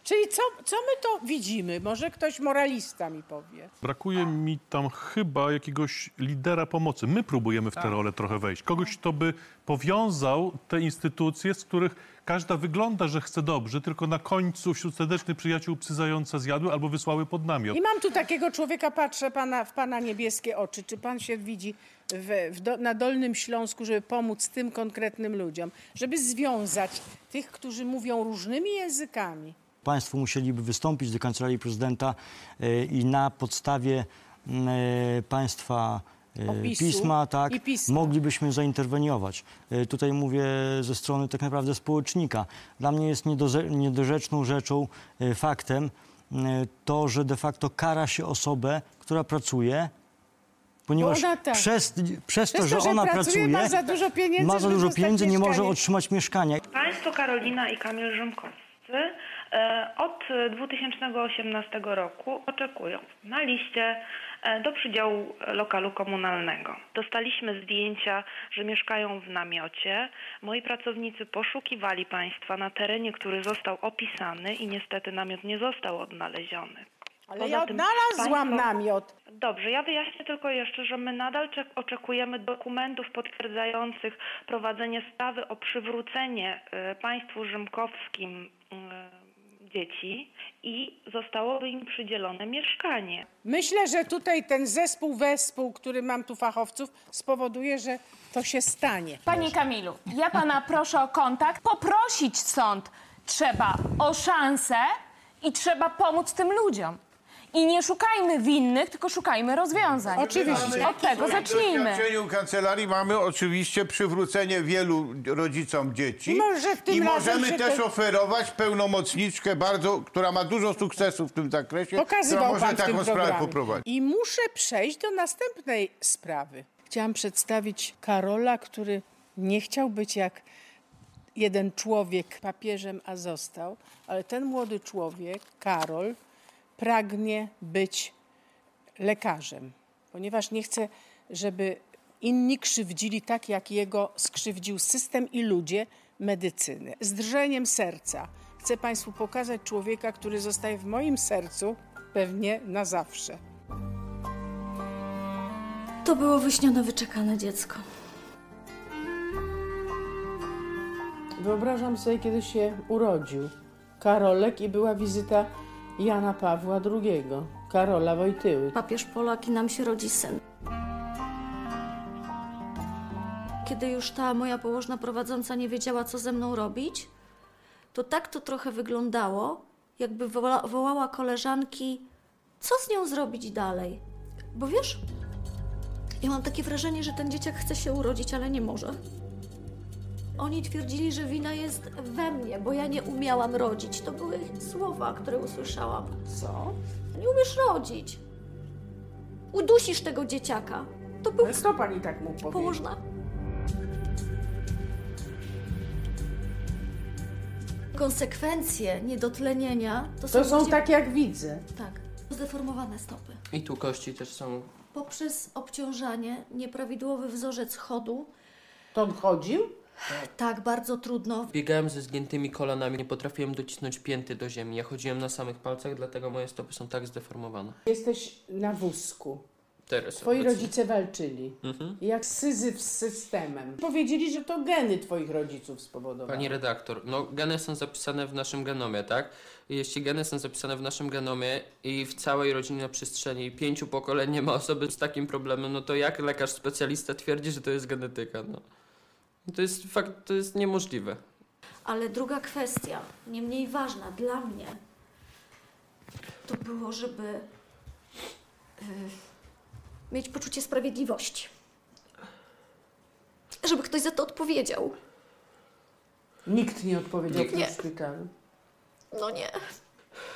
Czyli co, co my to widzimy? Może ktoś moralista mi powie. Brakuje mi tam chyba jakiegoś lidera pomocy. My próbujemy w tę rolę trochę wejść. Kogoś, kto by powiązał te instytucje, z których każda wygląda, że chce dobrze, tylko na końcu wśród serdecznych przyjaciół psy zająca zjadły albo wysłały pod namiot. I mam tu takiego człowieka, patrzę pana, w pana niebieskie oczy. Czy pan się widzi w, w do, na Dolnym Śląsku, żeby pomóc tym konkretnym ludziom? Żeby związać tych, którzy mówią różnymi językami. Państwo musieliby wystąpić do Kancelarii Prezydenta e, i na podstawie m, e, państwa e, Opisu pisma, tak, i pisma. moglibyśmy zainterweniować. Tutaj mówię ze strony tak naprawdę społecznika. Dla mnie jest niedorzeczną rzeczą, faktem to, że de facto kara się osobę, która pracuje, ponieważ ona tak. przez, przez to, że to, że ona pracuje, pracuje, ma za dużo pieniędzy, ma za dużo pieniędzy, nie może otrzymać mieszkania. Państwo Karolina i Kamil Rzymkowscy e, od 2018 roku oczekują na liście e, do przydziału lokalu komunalnego. Dostaliśmy zdjęcia, że mieszkają w namiocie. Moi pracownicy poszukiwali państwa na terenie, który został opisany i niestety namiot nie został odnaleziony. Ale Poza ja odnalazłam państwo- namiot. Dobrze, ja wyjaśnię tylko jeszcze, że my nadal czek- oczekujemy dokumentów potwierdzających prowadzenie sprawy o przywrócenie e, państwu rzymkowskim e, dzieci i zostałoby im przydzielone mieszkanie. Myślę, że tutaj ten zespół, wespół, który mam tu fachowców, spowoduje, że to się stanie. Panie Kamilu, ja pana proszę o kontakt. Poprosić sąd trzeba o szansę i trzeba pomóc tym ludziom. I nie szukajmy winnych, tylko szukajmy rozwiązań. Od tego W zacznijmy. doświadczeniu kancelarii mamy oczywiście przywrócenie wielu rodzicom dzieci. I może w tym I razem możemy się też to- oferować pełnomocniczkę bardzo, która ma dużo sukcesów w tym zakresie, która Pokazywał może pan w tym taką sprawę programie. poprowadzić. I muszę przejść do następnej sprawy. Chciałam przedstawić Karola, który nie chciał być jak jeden człowiek papieżem, a został, ale ten młody człowiek, Karol, pragnie być lekarzem, ponieważ nie chce, żeby inni krzywdzili tak, jak jego skrzywdził system i ludzie medycyny. Z drżeniem serca chcę Państwu pokazać człowieka, który zostaje w moim sercu pewnie na zawsze. To było wyśnione, wyczekane dziecko. Wyobrażam sobie, kiedy się urodził Karolek i była wizyta Jana Pawła II, Karola Wojtyły. Papież Polak i nam się rodzi syn. Kiedy już ta moja położna prowadząca nie wiedziała, co ze mną robić, to tak to trochę wyglądało, jakby woła, wołała koleżanki, co z nią zrobić dalej. Bo wiesz, ja mam takie wrażenie, że ten dzieciak chce się urodzić, ale nie może. Oni twierdzili, że wina jest we mnie, bo ja nie umiałam rodzić. To były słowa, które usłyszałam. Co? Nie umiesz rodzić. Udusisz tego dzieciaka. To był... Co pani tak mógł powiedzieć? Położna. Konsekwencje niedotlenienia to, To są ludzie- takie, jak widzę. Tak. Zdeformowane stopy. I tu kości też są. Poprzez obciążanie, nieprawidłowy wzorzec chodu. To on chodził? Tak, bardzo trudno. Biegałem ze zgiętymi kolanami, nie potrafiłem docisnąć pięty do ziemi. Ja chodziłem na samych palcach, dlatego moje stopy są tak zdeformowane. Jesteś na wózku. Teraz Twoi obecnie. rodzice walczyli. Mhm. Jak syzyf z systemem. Powiedzieli, że to geny twoich rodziców spowodowały. Pani redaktor, no geny są zapisane w naszym genomie, tak? I jeśli geny są zapisane w naszym genomie i w całej rodzinie na przestrzeni pięciu pokoleń nie ma osoby z takim problemem, no to jak lekarz specjalista twierdzi, że to jest genetyka, no? To jest fakt, to jest niemożliwe. Ale druga kwestia, nie mniej ważna dla mnie, to było, żeby y, mieć poczucie sprawiedliwości. Żeby ktoś za to odpowiedział. Nikt nie odpowiedział Nikt. w Nie. tym szpitalu. No nie.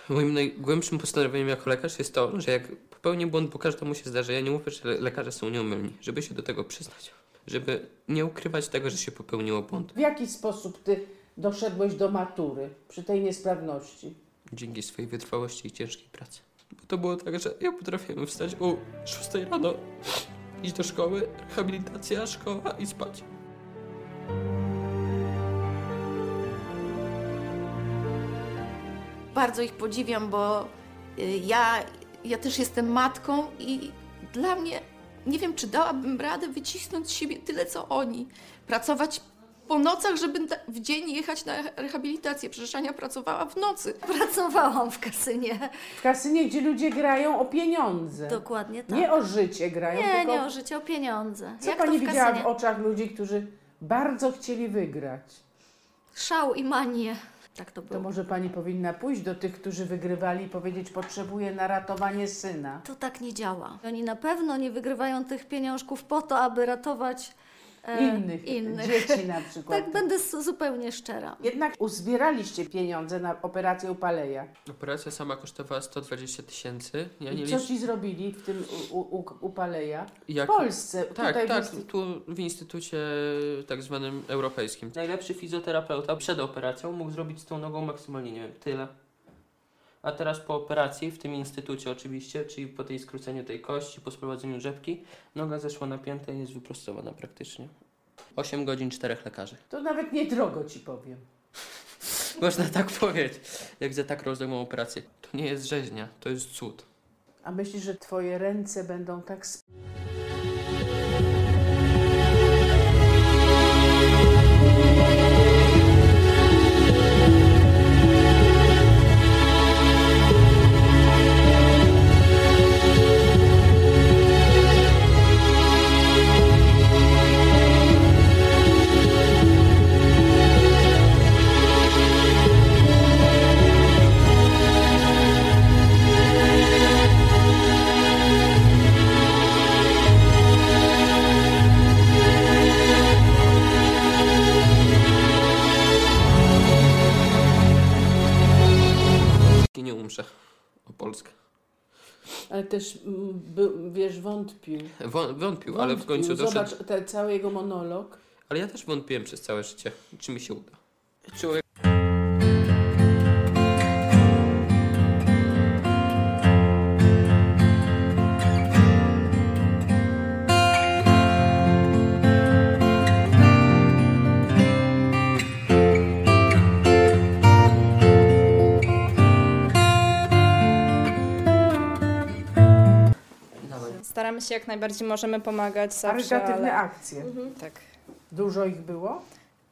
Moim najgłębszym postanowieniem jako lekarz jest to, że jak popełnię błąd, bo każdemu się zdarzy, ja nie mówię, że le- lekarze są nieomylni, żeby się do tego przyznać. Żeby nie ukrywać tego, że się popełniło błąd. W jaki sposób ty doszedłeś do matury przy tej niesprawności? Dzięki swojej wytrwałości i ciężkiej pracy. Bo to było tak, że ja potrafiłem wstać o 6 rano, iść do szkoły, rehabilitacja, szkoła i spać. bardzo ich podziwiam, bo y, ja, ja też jestem matką i dla mnie nie wiem, czy dałabym radę wycisnąć z siebie tyle, co oni. Pracować po nocach, żeby w dzień jechać na rehabilitację. Przecież Ania pracowała w nocy. Pracowałam w kasynie. W kasynie, gdzie ludzie grają o pieniądze. Dokładnie tak. Nie o życie grają, Nie, tylko... nie o życie, o pieniądze. Co Jak pani to w widziała w oczach ludzi, którzy bardzo chcieli wygrać? Szał i manię. Tak to To było. może pani powinna pójść do tych, którzy wygrywali i powiedzieć, potrzebuję na ratowanie syna. To tak nie działa. Oni na pewno nie wygrywają tych pieniążków po to, aby ratować e, Innych, dzieci na *laughs* przykład. Tak, będę zupełnie szczera. Jednak uzbieraliście pieniądze na operację Upaleja. Operacja sama kosztowała 120 tysięcy. Ja I co ci zrobili w tym u, u, Upaleja? Jak- W Polsce. Tak, tutaj w tak, instytucie. tu w instytucie tak zwanym europejskim. Najlepszy fizjoterapeuta przed operacją mógł zrobić z tą nogą maksymalnie, nie wiem, tyle. A teraz po operacji, w tym instytucie oczywiście, czyli po tej skróceniu tej kości, po sprowadzeniu rzepki, noga zeszła na piętę i jest wyprostowana praktycznie. 8 godzin, 4 lekarzy. To nawet niedrogo ci powiem. *laughs* Można tak powiedzieć, jak za tak rozległą operację. To nie jest rzeźnia, to jest cud. A myślisz, że twoje ręce będą tak sp- By, wiesz, wątpił. Wą- wątpił, ale w końcu doszedł. Zobacz ten cały jego monolog. Ale ja też wątpiłem przez całe życie, czy mi się uda. Człowiek Staramy się jak najbardziej możemy pomagać zawsze, Charytatywne ale... akcje. Mhm, tak. Dużo ich było?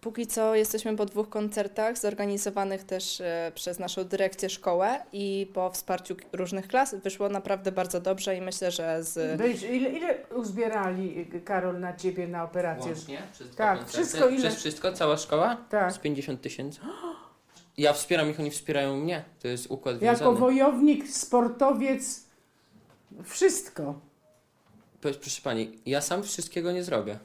Póki co jesteśmy po dwóch koncertach zorganizowanych też e, przez naszą dyrekcję szkołę i po wsparciu k- różnych klas wyszło naprawdę bardzo dobrze i myślę, że z... Byś, ile, ile uzbierali, Karol, na ciebie na operację? Łącznie? Przez dwa tak, koncerty? wszystko ile? Przez wszystko? Cała szkoła? Tak. Z 50 tysięcy. *gasps* Ja wspieram ich, oni wspierają mnie. To jest układ Jako wiązany. wojownik, sportowiec, wszystko. Powiedz, Proszę pani, ja sam wszystkiego nie zrobię.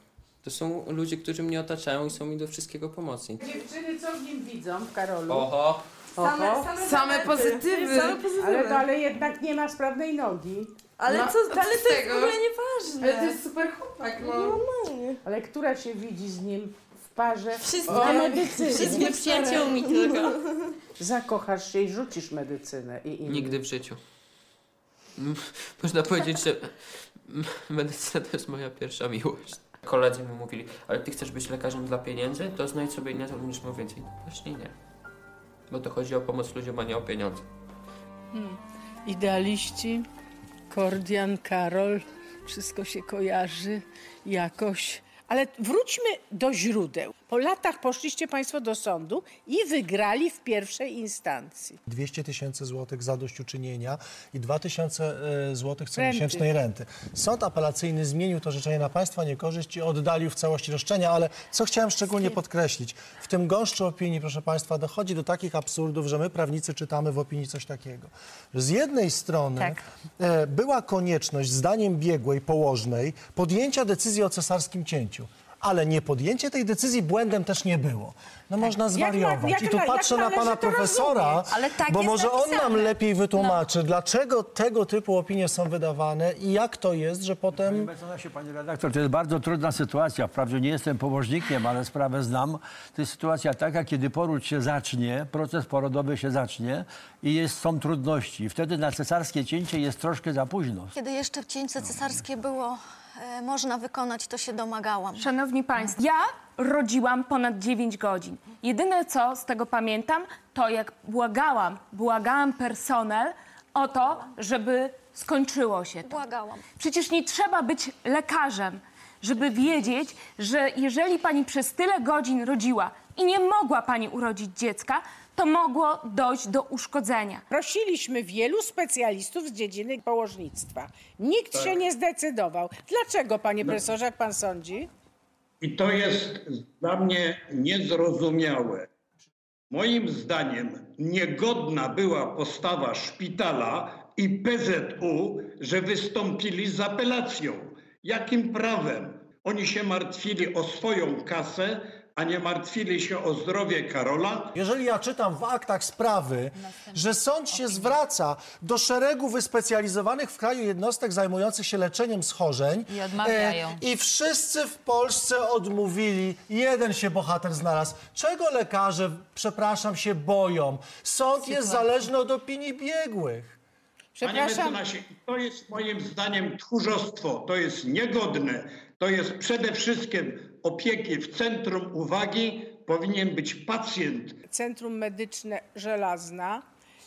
To są ludzie, którzy mnie otaczają i są mi do wszystkiego pomocni. Dziewczyny, co w nim widzą, w Karolu? Oho. Oho. Same pozytywy. Same pozytywy. Ale, to, ale jednak nie ma sprawnej nogi. Ale No, co, ale to jest w tego? ogóle nieważne. Ale to jest super chłopak, no. Ale która się widzi z nim w parze? Wszystkie. O medycynie. Jesteśmy przyjaciółmi tylko. Zakochasz się i rzucisz medycynę i innych. Nigdy w życiu. Można powiedzieć, że *laughs* medycyna to jest moja pierwsza miłość. Koledzy mi mówili, ale ty chcesz być lekarzem dla pieniędzy? To znajdź sobie inne, miał więcej. Właśnie nie. Bo to chodzi o pomoc ludziom, a nie o pieniądze. Hmm. Idealiści, Kordian, Karol, wszystko się kojarzy jakoś. Ale wróćmy do źródeł. Po latach poszliście Państwo do sądu i wygrali w pierwszej instancji. 200 tysięcy złotych zadośćuczynienia i 2 tysiące e, złotych comiesięcznej renty. Sąd apelacyjny zmienił to życzenie na państwa niekorzyść i oddalił w całości roszczenia, ale co chciałem szczególnie podkreślić, w tym gąszczu opinii, proszę państwa, dochodzi do takich absurdów, że my prawnicy czytamy w opinii coś takiego. Z jednej strony Tak. e, była konieczność zdaniem biegłej, położnej, podjęcia decyzji o cesarskim cięciu. Ale nie podjęcie tej decyzji błędem też nie było. No można Tak. Jak na- zwariować. jak I tu jak patrzę na pana profesora? Ale tak bo może on nam napisane. No. lepiej wytłumaczy, dlaczego tego typu opinie są wydawane i jak to jest, że potem... mecenasie, Panie redaktor, to jest bardzo trudna sytuacja. Wprawdzie nie jestem położnikiem, ale sprawę znam. To jest sytuacja taka, kiedy poród się zacznie, proces porodowy się zacznie i jest, są trudności. Wtedy na cesarskie cięcie jest troszkę za późno. Kiedy jeszcze cięcie cesarskie było można wykonać, to się domagałam. Szanowni Państwo, ja rodziłam ponad 9 godzin. Jedyne co z tego pamiętam, to jak błagałam, błagałam personel o to, żeby skończyło się to. Błagałam. Przecież nie trzeba być lekarzem, żeby wiedzieć, że jeżeli pani przez tyle godzin rodziła i nie mogła pani urodzić dziecka, to mogło dojść do uszkodzenia. Prosiliśmy wielu specjalistów z dziedziny położnictwa. Nikt Tak. się nie zdecydował. Dlaczego, panie profesorze, jak pan sądzi? I to jest dla mnie niezrozumiałe. Moim zdaniem niegodna była postawa szpitala i PZU, że wystąpili z apelacją. Jakim prawem? Oni się martwili o swoją kasę, a nie martwili się o zdrowie Karola. Jeżeli ja czytam w aktach sprawy, że sąd się zwraca do szeregu wyspecjalizowanych w kraju jednostek zajmujących się leczeniem schorzeń I odmawiają. e, i wszyscy w Polsce odmówili, jeden się bohater znalazł. Czego lekarze, przepraszam, się boją? Sąd jest zależny od opinii biegłych. Panie mecenasie, to jest moim zdaniem tchórzostwo, to jest niegodne, to jest przede wszystkim opieki w centrum uwagi powinien być pacjent. Centrum Medyczne Żelazna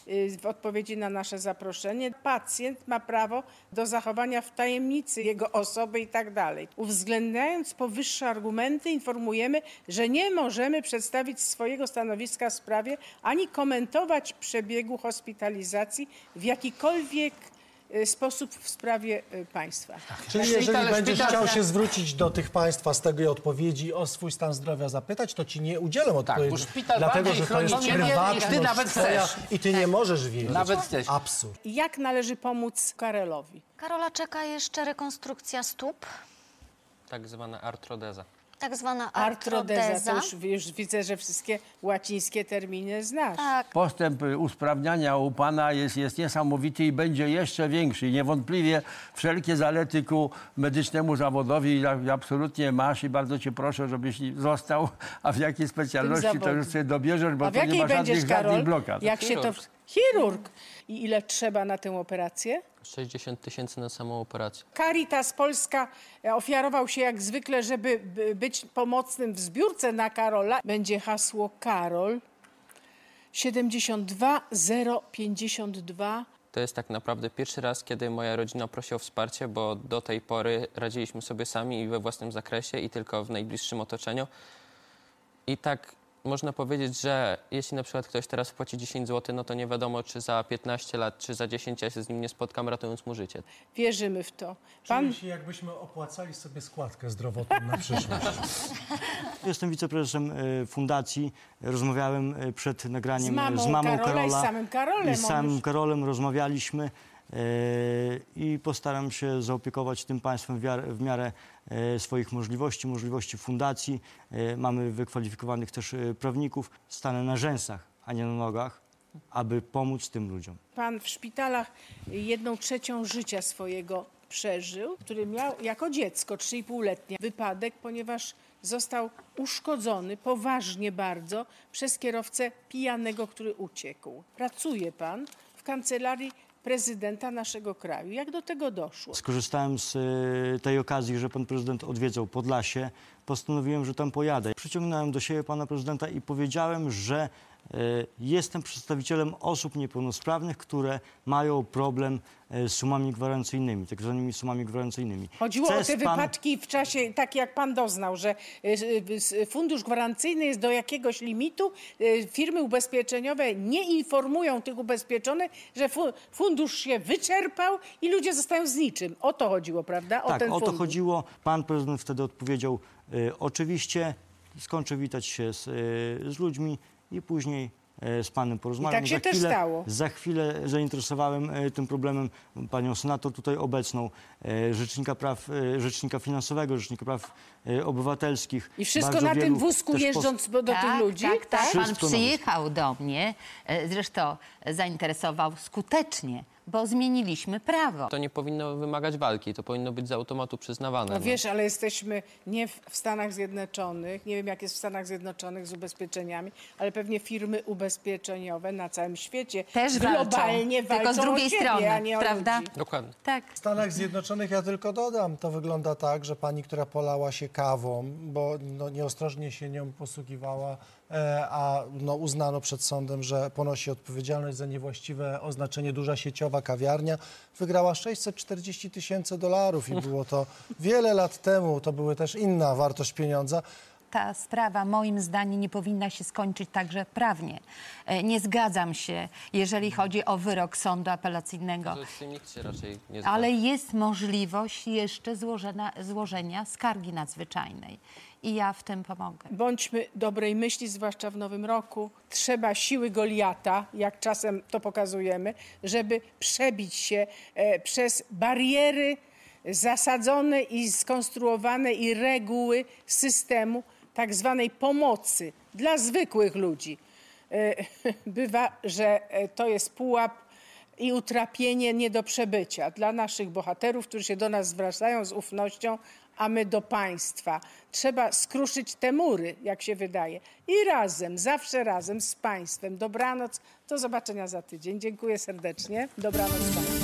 y, w odpowiedzi na nasze zaproszenie. Pacjent ma prawo do zachowania w tajemnicy jego osoby i tak dalej. Uwzględniając powyższe argumenty informujemy, że nie możemy przedstawić swojego stanowiska w sprawie ani komentować przebiegu hospitalizacji w jakikolwiek sposób w sprawie y, państwa. Czyli jeżeli będziesz chciał się zwrócić do tych państwa z tej odpowiedzi o swój stan zdrowia zapytać, to ci nie udzielę odpowiedzi. bo szpital dlatego, że to jest prywatność ty nawet twoja chcesz. i ty nie możesz wiedzieć. Nawet chcesz. Absurd. Jak należy pomóc Karelowi? Karola czeka jeszcze rekonstrukcja stóp, Tak zwana artrodeza. Tak zwana Artrodeza. artrodeza. To już, już widzę, że wszystkie łacińskie terminy znasz. Tak. Postęp usprawniania u Pana jest, jest niesamowity i będzie jeszcze większy. Niewątpliwie wszelkie zalety ku medycznemu zawodowi absolutnie masz i bardzo Cię proszę, żebyś został, a w jakiej specjalności to już sobie dobierzesz, bo A w tu nie jakiej ma żadnych, będziesz, Karol? żadnych blokad. Jak się to... Chirurg. I ile trzeba na tę operację? 60 tysięcy na samą operację. Caritas Polska e, ofiarował się jak zwykle, żeby by- być pomocnym w zbiórce na Karola. Będzie hasło Karol 72052. To jest tak naprawdę pierwszy raz, kiedy moja rodzina prosi o wsparcie, bo do tej pory radziliśmy sobie sami i we własnym zakresie i tylko w najbliższym otoczeniu. I tak można powiedzieć, że jeśli na przykład ktoś teraz wpłaci 10 zł, no to nie wiadomo, czy za 15 lat, czy za 10 ja się z nim nie spotkam, ratując mu życie. Wierzymy w to. Pan... Czuję się, jakbyśmy opłacali sobie składkę zdrowotną na przyszłość. *laughs* Jestem wiceprezesem e, fundacji. Rozmawiałem e, przed nagraniem Z e, mamą Karola i z samym Karolem. I z samym Karolem rozmawialiśmy i postaram się zaopiekować tym państwem w, miarę- e, swoich możliwości, możliwości fundacji. E, mamy wykwalifikowanych też prawników. Stanę na rzęsach, a nie na nogach, aby pomóc tym ludziom. Pan w szpitalach jedną trzecią życia swojego przeżył, który miał jako dziecko 3,5-letnie wypadek, ponieważ został uszkodzony poważnie bardzo przez kierowcę pijanego, który uciekł. Pracuje pan w kancelarii prezydenta naszego kraju. Jak do tego doszło? Skorzystałem z e, tej okazji, że pan prezydent odwiedzał Podlasie. Postanowiłem, że tam pojadę. Przyciągnąłem do siebie pana prezydenta i powiedziałem, że jestem przedstawicielem osób niepełnosprawnych, które mają problem e, z sumami gwarancyjnymi, tak zwanymi sumami gwarancyjnymi. Chodziło o te pan- wypadki w czasie, tak jak pan doznał, że y, fundusz gwarancyjny jest do jakiegoś limitu, firmy ubezpieczeniowe nie informują tych ubezpieczonych, że fu- fundusz się wyczerpał i ludzie zostają z niczym. O to chodziło, prawda? O tak, o to chodziło. Pan prezydent wtedy odpowiedział, e, oczywiście, skończę witać się z, e, z ludźmi i później e, z panem porozmawiam. I tak się za też chwilę, stało. Za chwilę zainteresowałem e, tym problemem panią senator tutaj obecną, e, rzecznika praw, rzecznika finansowego, rzecznika praw obywatelskich. I wszystko Bardzo na tym wózku jeżdżąc do tych tak, ludzi? Tak, tak. Pan przyjechał do mnie, zresztą zainteresował skutecznie bo zmieniliśmy prawo. To nie powinno wymagać walki, to powinno być z automatu przyznawane. No wiesz, ale jesteśmy nie w w Stanach Zjednoczonych, nie wiem jak jest w Stanach Zjednoczonych z ubezpieczeniami, ale pewnie firmy ubezpieczeniowe na całym świecie Też walczą, globalnie tylko walczą z drugiej o siebie, strony, a nie o prawda? ludzi. Dokładnie. Tak. W Stanach Zjednoczonych ja tylko dodam, to wygląda tak, że pani, która polała się kawą, bo no, nieostrożnie się nią posługiwała, a no, uznano przed sądem, że ponosi odpowiedzialność za niewłaściwe oznaczenie duża sieciowa kawiarnia, wygrała 640 tysięcy dolarów i było to wiele lat temu, to były też inna wartość pieniądza. Ta sprawa moim zdaniem nie powinna się skończyć także prawnie. E, Nie zgadzam się, jeżeli chodzi o wyrok sądu apelacyjnego. Ale jest możliwość jeszcze złożenia, złożenia skargi nadzwyczajnej i ja w tym pomogę. Bądźmy dobrej myśli, zwłaszcza w nowym roku. Trzeba siły Goliata, jak czasem to pokazujemy, żeby przebić się e, przez bariery zasadzone i skonstruowane i reguły systemu tak zwanej pomocy dla zwykłych ludzi. E, *laughs* Bywa, że e, to jest pułap i utrapienie nie do przebycia dla naszych bohaterów, którzy się do nas zwracają z ufnością, a my do państwa. Trzeba skruszyć te mury, jak się wydaje. I razem, zawsze razem z państwem. Dobranoc, do zobaczenia za tydzień. Dziękuję serdecznie. Dobranoc państwu.